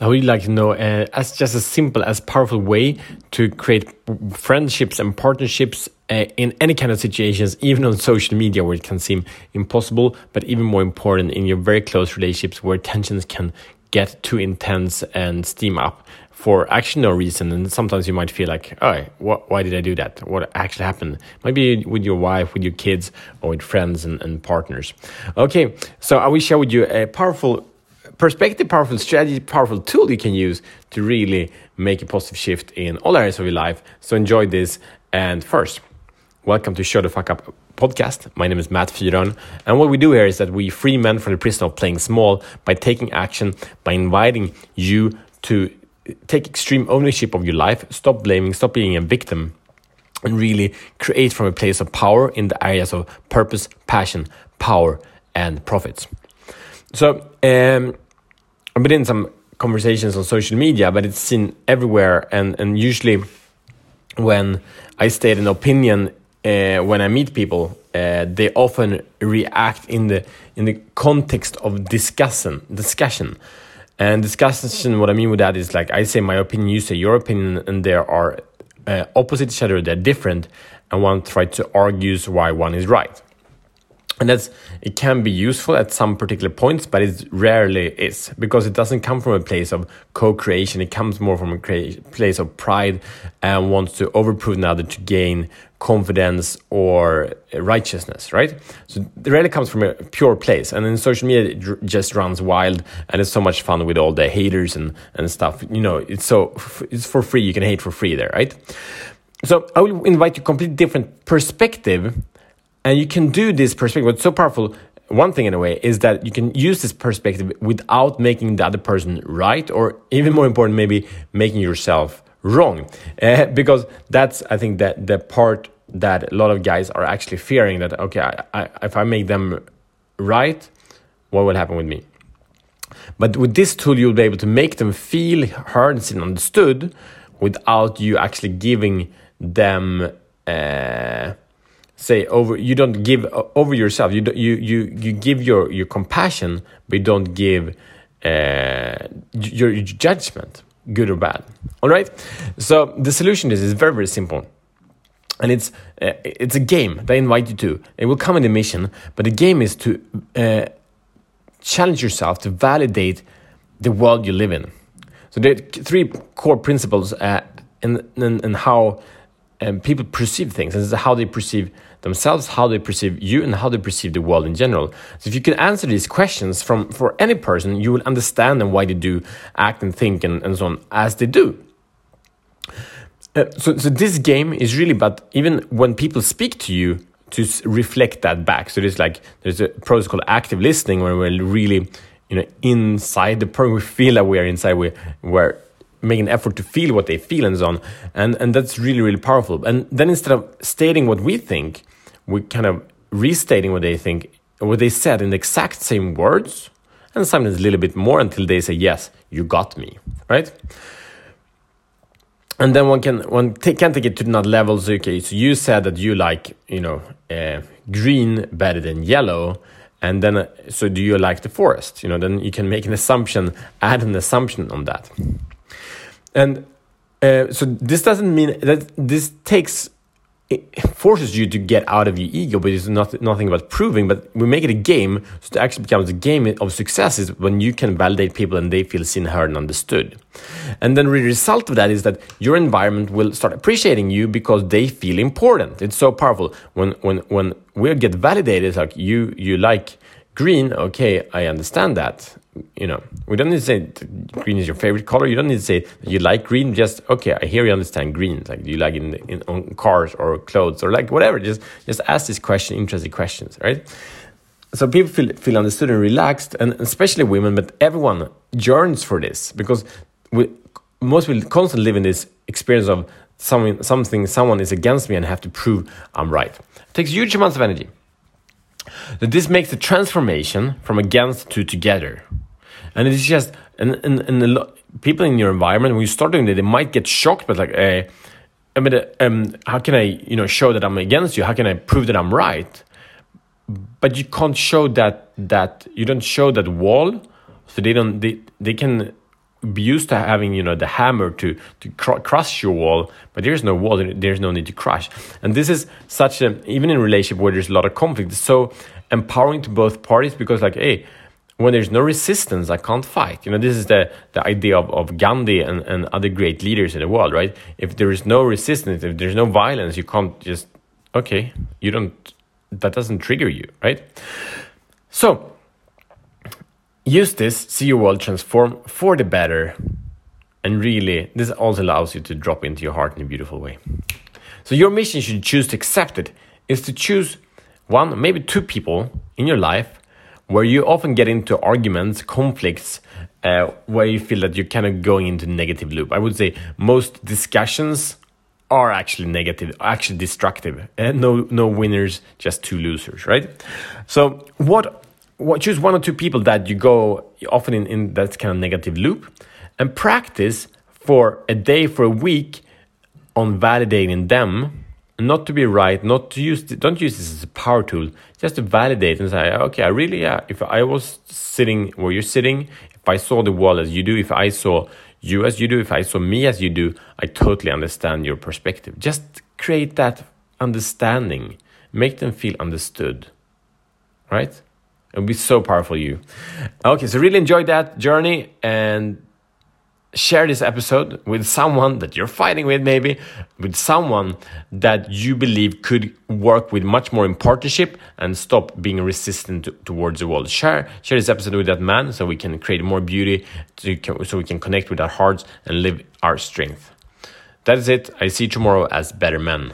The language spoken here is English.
I would like to know, uh, as just a simple as powerful way to create friendships and partnerships uh, in any kind of situations, even on social media where it can seem impossible, but even more important in your very close relationships where tensions can get too intense and steam up for actually no reason. And sometimes you might feel like, oh, what, why did I do that? What actually happened? Maybe with your wife, with your kids, or with friends and, and partners. Okay, so I will share with you a powerful perspective, powerful strategy, powerful tool you can use to really make a positive shift in all areas of your life. So enjoy this. And first, welcome to Show the Fuck Up podcast. My name is Matt Fyron. And what we do here is that we free men from the prison of playing small by taking action, by inviting you to take extreme ownership of your life, stop blaming, stop being a victim, and really create from a place of power in the areas of purpose, passion, power, and profits. So, um, I've been in some conversations on social media, but it's seen everywhere. And, and usually, when I state an opinion, uh, when I meet people, uh, they often react in the in the context of discussion. Discussion, and discussion. What I mean with that is like I say my opinion, you say your opinion, and there are uh, opposite each other. They're different, and one tries to argue why one is right and that's it can be useful at some particular points but it rarely is because it doesn't come from a place of co-creation. It comes more from a place of pride and wants to overprove another to gain confidence or righteousness right? So it really comes from a pure place. And in social media it just runs wild and it's so much fun with all the haters and and stuff. You know it's so it's for free. You can hate for free there right? So i will invite you a completely different perspective and you can do this perspective. What's so powerful, one thing in a way, is that you can use this perspective without making the other person right, or even more important, maybe making yourself wrong. Uh, because that's, I think, that the part that a lot of guys are actually fearing that, okay, I, I, if I make them right, what will happen with me? But with this tool, you'll be able to make them feel heard and understood without you actually giving them. Uh, say over you don't give over yourself. You don't you you you give your your compassion but you don't give uh, your, your judgment good or bad. All right? So the solution is is very very simple. And it's uh, it's a game they invite you to. It will come in a mission but the game is to uh, challenge yourself to validate the world you live in. So there are three core principles uh, in, in, in how um, people perceive things and how they perceive themselves, how they perceive you, and how they perceive the world in general. So if you can answer these questions from for any person, you will understand and why they do act and think and, and so on as they do. Uh, so, so this game is really about even when people speak to you to reflect that back. So there's like there's a process called active listening where we're really you know inside the person we feel that we're inside we we're make an effort to feel what they feel and so on and and that's really really powerful and then instead of stating what we think we kind of restating what they think, what they said in the exact same words, and sometimes a little bit more until they say, "Yes, you got me," right? And then one can one can take it to another level. So, okay, so you said that you like you know uh, green better than yellow, and then uh, so do you like the forest? You know, then you can make an assumption, add an assumption on that, and uh, so this doesn't mean that this takes it forces you to get out of your ego, but it's not nothing about proving. But we make it a game, so it actually becomes a game of success is when you can validate people and they feel seen, heard, and understood. And then the result of that is that your environment will start appreciating you because they feel important. It's so powerful when when when we get validated, like you you like green. Okay, I understand that you know, we don't need to say green is your favorite color. You don't need to say you like green. Just okay, I hear you understand green. Like, do you like in, in on cars or clothes or like whatever? Just just ask this question, interesting questions, right? So people feel feel understood and relaxed, and especially women, but everyone yearns for this because we most will constantly live in this experience of something something someone is against me and have to prove I'm right. It takes huge amounts of energy. That this makes the transformation from against to together and it's just and and, and the people in your environment when you start doing that they might get shocked but like uh, I mean, um, how can I, you know, show that I'm against you? How can I prove that I'm right? But you can't show that that you don't show that wall, so they don't they they can be used to having you know the hammer to to cr- crush your wall but there's no wall there's no need to crush and this is such a even in relationship where there's a lot of conflict it's so empowering to both parties because like hey when there's no resistance i can't fight you know this is the the idea of, of gandhi and, and other great leaders in the world right if there is no resistance if there's no violence you can't just okay you don't that doesn't trigger you right so use this, see your world transform for the better. And really, this also allows you to drop into your heart in a beautiful way. So, your mission, should choose to accept it, is to choose one, maybe two people in your life where you often get into arguments, conflicts, uh, where you feel that you're kind of going into negative loop. I would say most discussions are actually negative, actually destructive. And no, no winners, just two losers, right? So, what what, choose one or two people that you go often in, in that kind of negative loop and practice for a day, for a week on validating them. Not to be right, not to use, don't use this as a power tool, just to validate and say, okay, I really, yeah, if I was sitting where you're sitting, if I saw the wall as you do, if I saw you as you do, if I saw me as you do, I totally understand your perspective. Just create that understanding, make them feel understood, right? It would be so powerful you. Okay, so really enjoy that journey and share this episode with someone that you're fighting with, maybe with someone that you believe could work with much more in partnership and stop being resistant to, towards the world. Share share this episode with that man so we can create more beauty, so we can connect with our hearts and live our strength. That is it. I see tomorrow as better men.